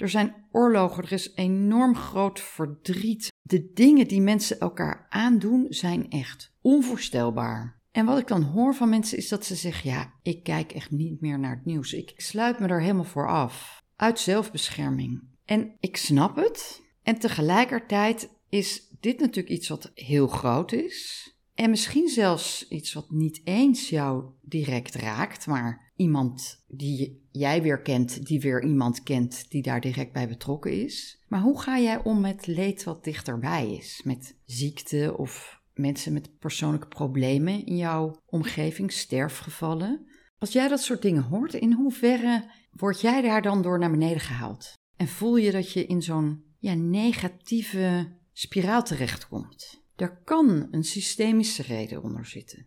Er zijn oorlogen, er is enorm groot verdriet. De dingen die mensen elkaar aandoen zijn echt onvoorstelbaar. En wat ik dan hoor van mensen is dat ze zeggen: Ja, ik kijk echt niet meer naar het nieuws. Ik sluit me er helemaal voor af. Uit zelfbescherming. En ik snap het. En tegelijkertijd is dit natuurlijk iets wat heel groot is. En misschien zelfs iets wat niet eens jou direct raakt, maar iemand die jij weer kent, die weer iemand kent die daar direct bij betrokken is. Maar hoe ga jij om met leed wat dichterbij is? Met ziekte of mensen met persoonlijke problemen in jouw omgeving, sterfgevallen? Als jij dat soort dingen hoort, in hoeverre word jij daar dan door naar beneden gehaald? En voel je dat je in zo'n ja, negatieve spiraal terechtkomt? Er kan een systemische reden onder zitten.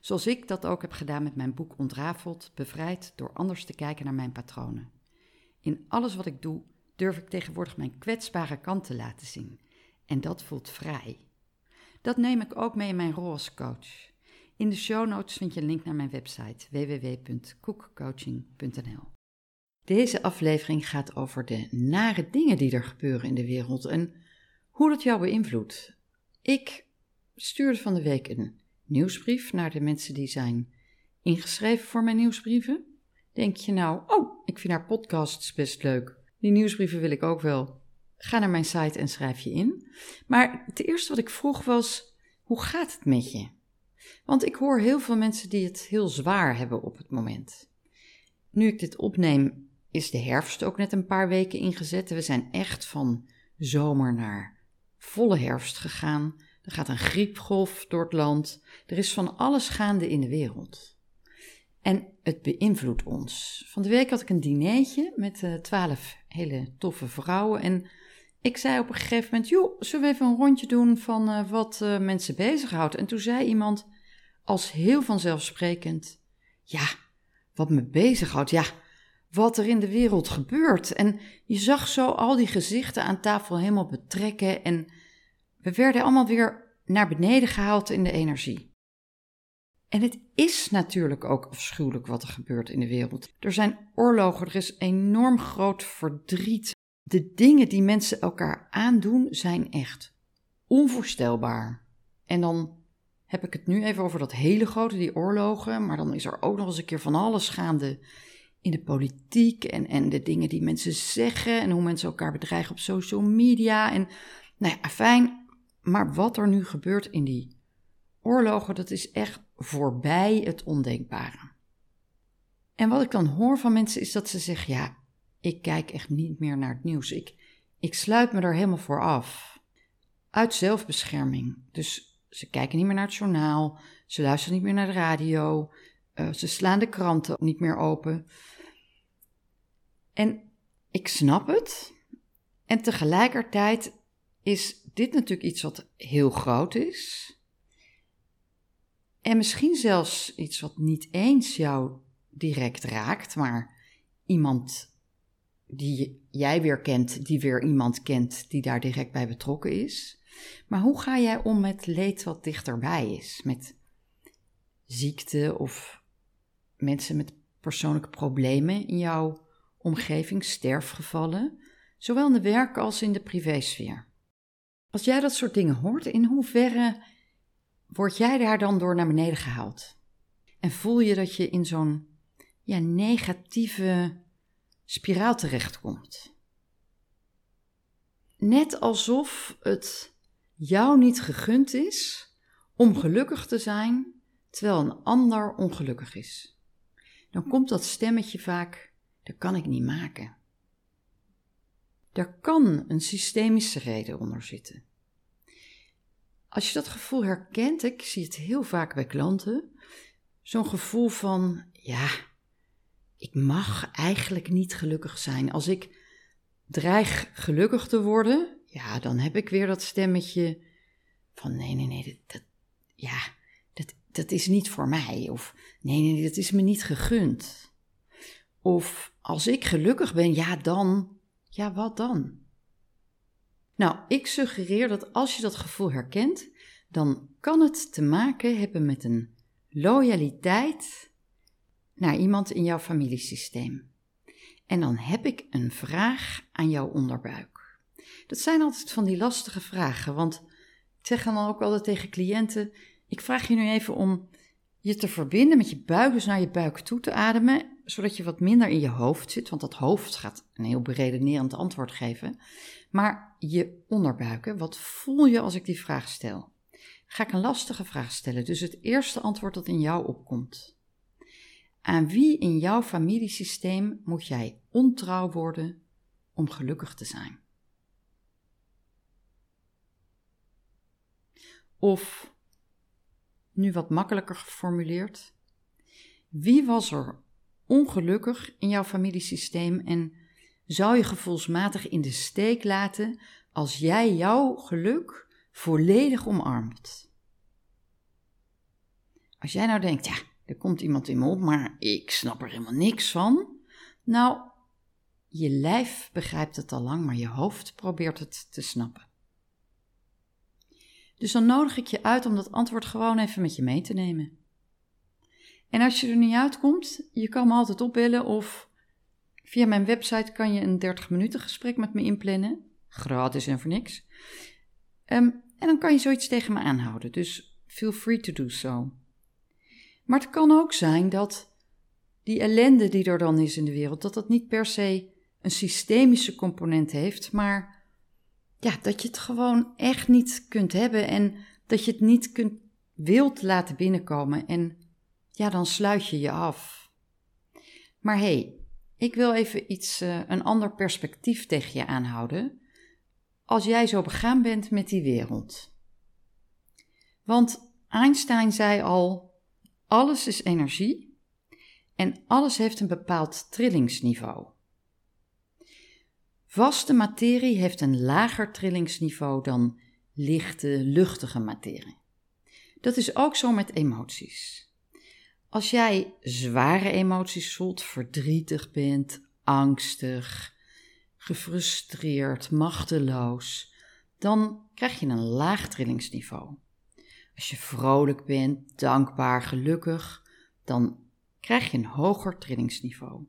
Zoals ik dat ook heb gedaan met mijn boek Ontrafeld, bevrijd door anders te kijken naar mijn patronen. In alles wat ik doe, durf ik tegenwoordig mijn kwetsbare kant te laten zien. En dat voelt vrij. Dat neem ik ook mee in mijn rol als coach. In de show notes vind je een link naar mijn website www.koekcoaching.nl. Deze aflevering gaat over de nare dingen die er gebeuren in de wereld en hoe dat jou beïnvloedt. Ik stuurde van de week een nieuwsbrief naar de mensen die zijn ingeschreven voor mijn nieuwsbrieven. Denk je nou, oh, ik vind haar podcasts best leuk. Die nieuwsbrieven wil ik ook wel. Ga naar mijn site en schrijf je in. Maar het eerste wat ik vroeg was: hoe gaat het met je? Want ik hoor heel veel mensen die het heel zwaar hebben op het moment. Nu ik dit opneem, is de herfst ook net een paar weken ingezet. We zijn echt van zomer naar volle herfst gegaan. Er gaat een griepgolf door het land. Er is van alles gaande in de wereld. En het beïnvloedt ons. Van de week had ik een dinertje met uh, twaalf hele toffe vrouwen. En ik zei op een gegeven moment: Joh, zullen we even een rondje doen van uh, wat uh, mensen bezighoudt? En toen zei iemand, als heel vanzelfsprekend: Ja, wat me bezighoudt, ja, wat er in de wereld gebeurt. En je zag zo al die gezichten aan tafel helemaal betrekken en we werden allemaal weer naar beneden gehaald in de energie. En het is natuurlijk ook afschuwelijk wat er gebeurt in de wereld. Er zijn oorlogen, er is enorm groot verdriet. De dingen die mensen elkaar aandoen zijn echt onvoorstelbaar. En dan heb ik het nu even over dat hele grote, die oorlogen, maar dan is er ook nog eens een keer van alles gaande in de politiek en, en de dingen die mensen zeggen en hoe mensen elkaar bedreigen op social media. En nou ja, fijn. Maar wat er nu gebeurt in die oorlogen, dat is echt voorbij het ondenkbare. En wat ik dan hoor van mensen is dat ze zeggen: Ja, ik kijk echt niet meer naar het nieuws. Ik, ik sluit me er helemaal voor af. Uit zelfbescherming. Dus ze kijken niet meer naar het journaal, ze luisteren niet meer naar de radio, uh, ze slaan de kranten niet meer open. En ik snap het. En tegelijkertijd is dit natuurlijk iets wat heel groot is. En misschien zelfs iets wat niet eens jou direct raakt, maar iemand die jij weer kent, die weer iemand kent die daar direct bij betrokken is. Maar hoe ga jij om met leed wat dichterbij is? Met ziekte of mensen met persoonlijke problemen in jouw omgeving, sterfgevallen, zowel in de werk als in de privésfeer. Als jij dat soort dingen hoort, in hoeverre word jij daar dan door naar beneden gehaald? En voel je dat je in zo'n ja, negatieve spiraal terechtkomt? Net alsof het jou niet gegund is om gelukkig te zijn terwijl een ander ongelukkig is. Dan komt dat stemmetje vaak, dat kan ik niet maken. Er kan een systemische reden onder zitten. Als je dat gevoel herkent, ik zie het heel vaak bij klanten, zo'n gevoel van, ja, ik mag eigenlijk niet gelukkig zijn. Als ik dreig gelukkig te worden, ja, dan heb ik weer dat stemmetje van nee, nee, nee, dat, dat ja, dat, dat is niet voor mij. Of nee, nee, dat is me niet gegund. Of als ik gelukkig ben, ja, dan, ja, wat dan? Nou, ik suggereer dat als je dat gevoel herkent, dan kan het te maken hebben met een loyaliteit naar iemand in jouw familiesysteem. En dan heb ik een vraag aan jouw onderbuik. Dat zijn altijd van die lastige vragen, want ik zeg dan ook altijd tegen cliënten: ik vraag je nu even om je te verbinden met je buik, dus naar je buik toe te ademen, zodat je wat minder in je hoofd zit, want dat hoofd gaat een heel beredenerend antwoord geven. Maar je onderbuiken, wat voel je als ik die vraag stel? Ga ik een lastige vraag stellen, dus het eerste antwoord dat in jou opkomt. Aan wie in jouw familiesysteem moet jij ontrouw worden om gelukkig te zijn? Of, nu wat makkelijker geformuleerd, wie was er ongelukkig in jouw familiesysteem en zou je gevoelsmatig in de steek laten als jij jouw geluk volledig omarmt? Als jij nou denkt, ja, er komt iemand in me op, maar ik snap er helemaal niks van. Nou, je lijf begrijpt het al lang, maar je hoofd probeert het te snappen. Dus dan nodig ik je uit om dat antwoord gewoon even met je mee te nemen. En als je er niet uitkomt, je kan me altijd opbellen of via mijn website kan je een 30 minuten gesprek met me inplannen. Gratis en voor niks. Ehm, en dan kan je zoiets tegen me aanhouden. Dus feel free to do so. Maar het kan ook zijn dat die ellende die er dan is in de wereld, dat dat niet per se een systemische component heeft, maar ja, dat je het gewoon echt niet kunt hebben en dat je het niet kunt, wilt laten binnenkomen en ja, dan sluit je je af. Maar hé, hey, ik wil even iets, uh, een ander perspectief tegen je aanhouden als jij zo begaan bent met die wereld. Want Einstein zei al, alles is energie en alles heeft een bepaald trillingsniveau. Vaste materie heeft een lager trillingsniveau dan lichte, luchtige materie. Dat is ook zo met emoties. Als jij zware emoties voelt, verdrietig bent, angstig, gefrustreerd, machteloos, dan krijg je een laag trillingsniveau. Als je vrolijk bent, dankbaar, gelukkig, dan krijg je een hoger trillingsniveau.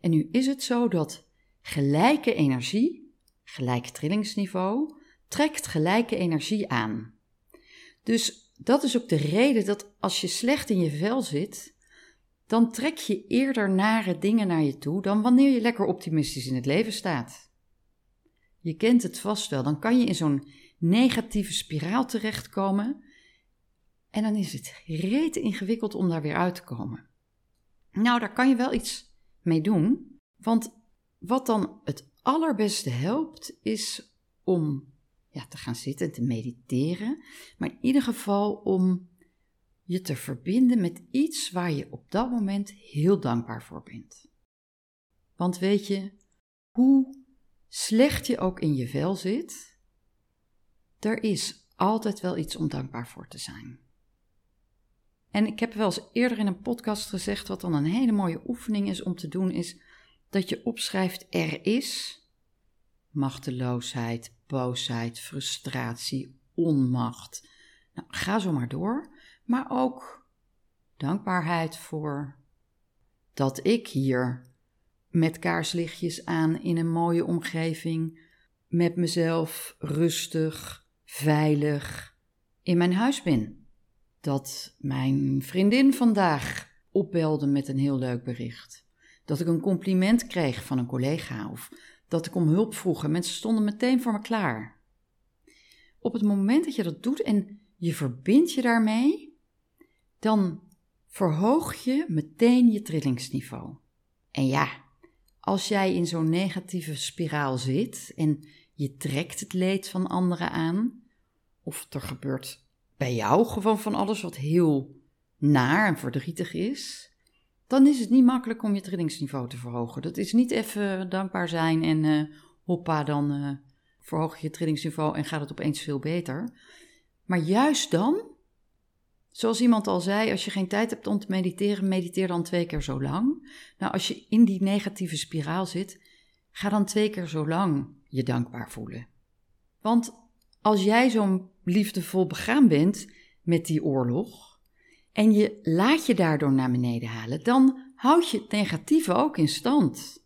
En nu is het zo dat gelijke energie, gelijk trillingsniveau, trekt gelijke energie aan. Dus dat is ook de reden dat als je slecht in je vel zit, dan trek je eerder nare dingen naar je toe dan wanneer je lekker optimistisch in het leven staat. Je kent het vast wel, dan kan je in zo'n negatieve spiraal terechtkomen en dan is het reet ingewikkeld om daar weer uit te komen. Nou, daar kan je wel iets mee doen. Want wat dan het allerbeste helpt, is om ja, te gaan zitten en te mediteren. Maar in ieder geval om je te verbinden met iets waar je op dat moment heel dankbaar voor bent. Want weet je, hoe slecht je ook in je vel zit, er is altijd wel iets om dankbaar voor te zijn. En ik heb wel eens eerder in een podcast gezegd, wat dan een hele mooie oefening is om te doen, is dat je opschrijft er is machteloosheid, boosheid, frustratie, onmacht. Nou, ga zo maar door, maar ook dankbaarheid voor dat ik hier met kaarslichtjes aan in een mooie omgeving, met mezelf rustig, veilig in mijn huis ben dat mijn vriendin vandaag opbelde met een heel leuk bericht. Dat ik een compliment kreeg van een collega of dat ik om hulp vroeg en mensen stonden meteen voor me klaar. Op het moment dat je dat doet en je verbindt je daarmee, dan verhoog je meteen je trillingsniveau. En ja, als jij in zo'n negatieve spiraal zit en je trekt het leed van anderen aan, of er gebeurt bij jou gewoon van alles wat heel naar en verdrietig is, dan is het niet makkelijk om je trillingsniveau te verhogen. Dat is niet even dankbaar zijn en uh, hoppa, dan uh, verhoog je je trillingsniveau en gaat het opeens veel beter. Maar juist dan, zoals iemand al zei, als je geen tijd hebt om te mediteren, mediteer dan twee keer zo lang. Nou, als je in die negatieve spiraal zit, ga dan twee keer zo lang je dankbaar voelen. Want als jij zo'n liefdevol begaan bent met die oorlog en je laat je daardoor naar beneden halen, dan houd je het negatieve ook in stand.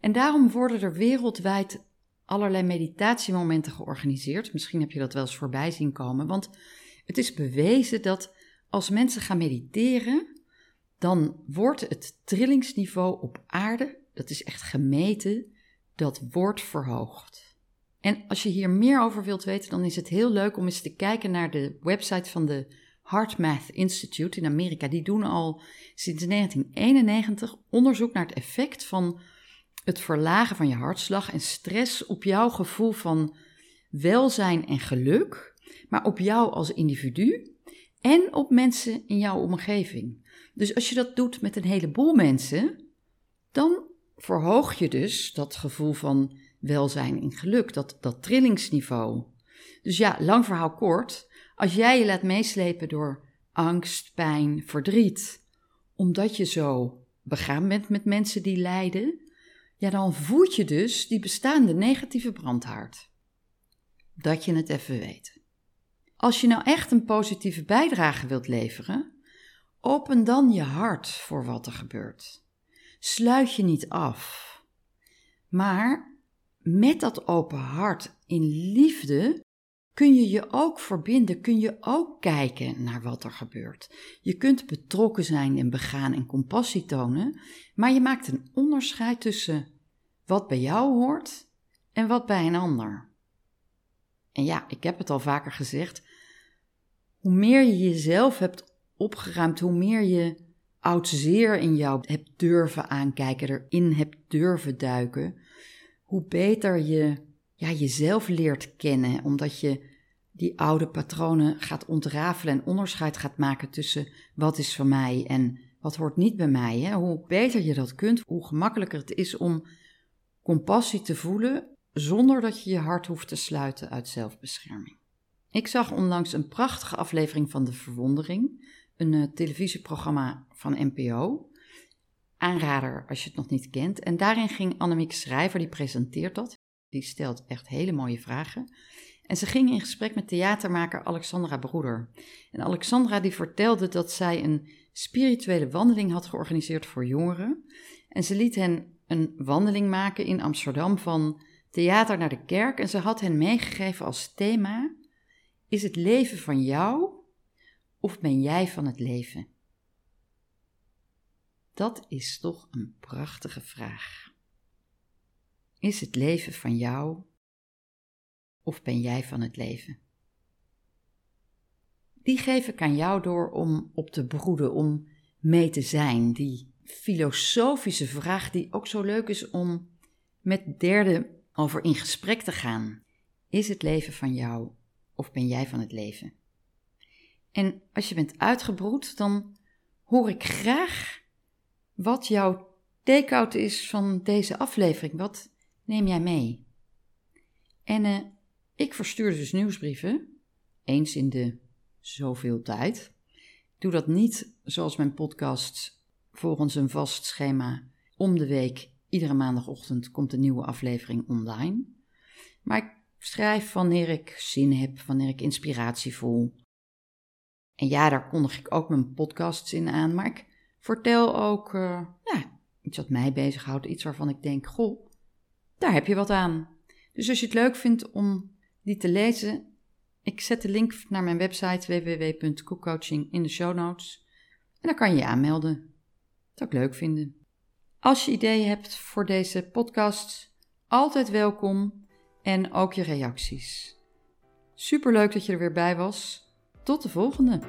En daarom worden er wereldwijd allerlei meditatiemomenten georganiseerd. Misschien heb je dat wel eens voorbij zien komen, want het is bewezen dat als mensen gaan mediteren, dan wordt het trillingsniveau op aarde, dat is echt gemeten, dat wordt verhoogd. En als je hier meer over wilt weten, dan is het heel leuk om eens te kijken naar de website van de HeartMath Institute in Amerika. Die doen al sinds 1991 onderzoek naar het effect van het verlagen van je hartslag en stress op jouw gevoel van welzijn en geluk, maar op jou als individu en op mensen in jouw omgeving. Dus als je dat doet met een heleboel mensen, dan verhoog je dus dat gevoel van welzijn en geluk, dat, dat trillingsniveau. Dus ja, lang verhaal kort, als jij je laat meeslepen door angst, pijn, verdriet, omdat je zo begaan bent met mensen die lijden, ja, dan voed je dus die bestaande negatieve brandhaard. Dat je het even weet. Als je nou echt een positieve bijdrage wilt leveren, open dan je hart voor wat er gebeurt. Sluit je niet af. Maar met dat open hart in liefde kun je je ook verbinden, kun je ook kijken naar wat er gebeurt. Je kunt betrokken zijn en begaan en compassie tonen, maar je maakt een onderscheid tussen wat bij jou hoort en wat bij een ander. En ja, ik heb het al vaker gezegd, hoe meer je jezelf hebt opgeruimd, hoe meer je oud zeer in jou hebt durven aankijken, erin hebt durven duiken, hoe beter je ja, jezelf leert kennen, omdat je die oude patronen gaat ontrafelen en onderscheid gaat maken tussen wat is van mij en wat hoort niet bij mij. Hè? Hoe beter je dat kunt, hoe gemakkelijker het is om compassie te voelen zonder dat je je hart hoeft te sluiten uit zelfbescherming. Ik zag onlangs een prachtige aflevering van De Verwondering, een uh, televisieprogramma van NPO. Aanrader als je het nog niet kent. En daarin ging Annemiek Schrijver, die presenteert dat. Die stelt echt hele mooie vragen. En ze ging in gesprek met theatermaker Alexandra Broeder. En Alexandra die vertelde dat zij een spirituele wandeling had georganiseerd voor jongeren. En ze liet hen een wandeling maken in Amsterdam van theater naar de kerk. En ze had hen meegegeven als thema: Is het leven van jou of ben jij van het leven? Dat is toch een prachtige vraag. Is het leven van jou of ben jij van het leven? Die geef ik aan jou door om op te broeden, om mee te zijn. Die filosofische vraag die ook zo leuk is om met derden over in gesprek te gaan. Is het leven van jou of ben jij van het leven? En als je bent uitgebroed, dan hoor ik graag wat jouw take-out is van deze aflevering. Wat neem jij mee? En uh, ik verstuur dus nieuwsbrieven, eens in de zoveel tijd. Ik doe dat niet zoals mijn podcast volgens een vast schema. Om de week, iedere maandagochtend, komt een nieuwe aflevering online. Maar ik schrijf wanneer ik zin heb, wanneer ik inspiratie voel. En ja, daar kondig ik ook mijn podcasts in aan, maar ik vertel ook uh, ja, iets wat mij bezighoudt, iets waarvan ik denk, goh, daar heb je wat aan. Dus als je het leuk vindt om die te lezen, ik zet de link naar mijn website www.cookcoaching in de show notes. En dan kan je je aanmelden. Dat ik leuk vinden. Als je ideeën hebt voor deze podcast, altijd welkom en ook je reacties. Superleuk dat je er weer bij was. Tot de volgende!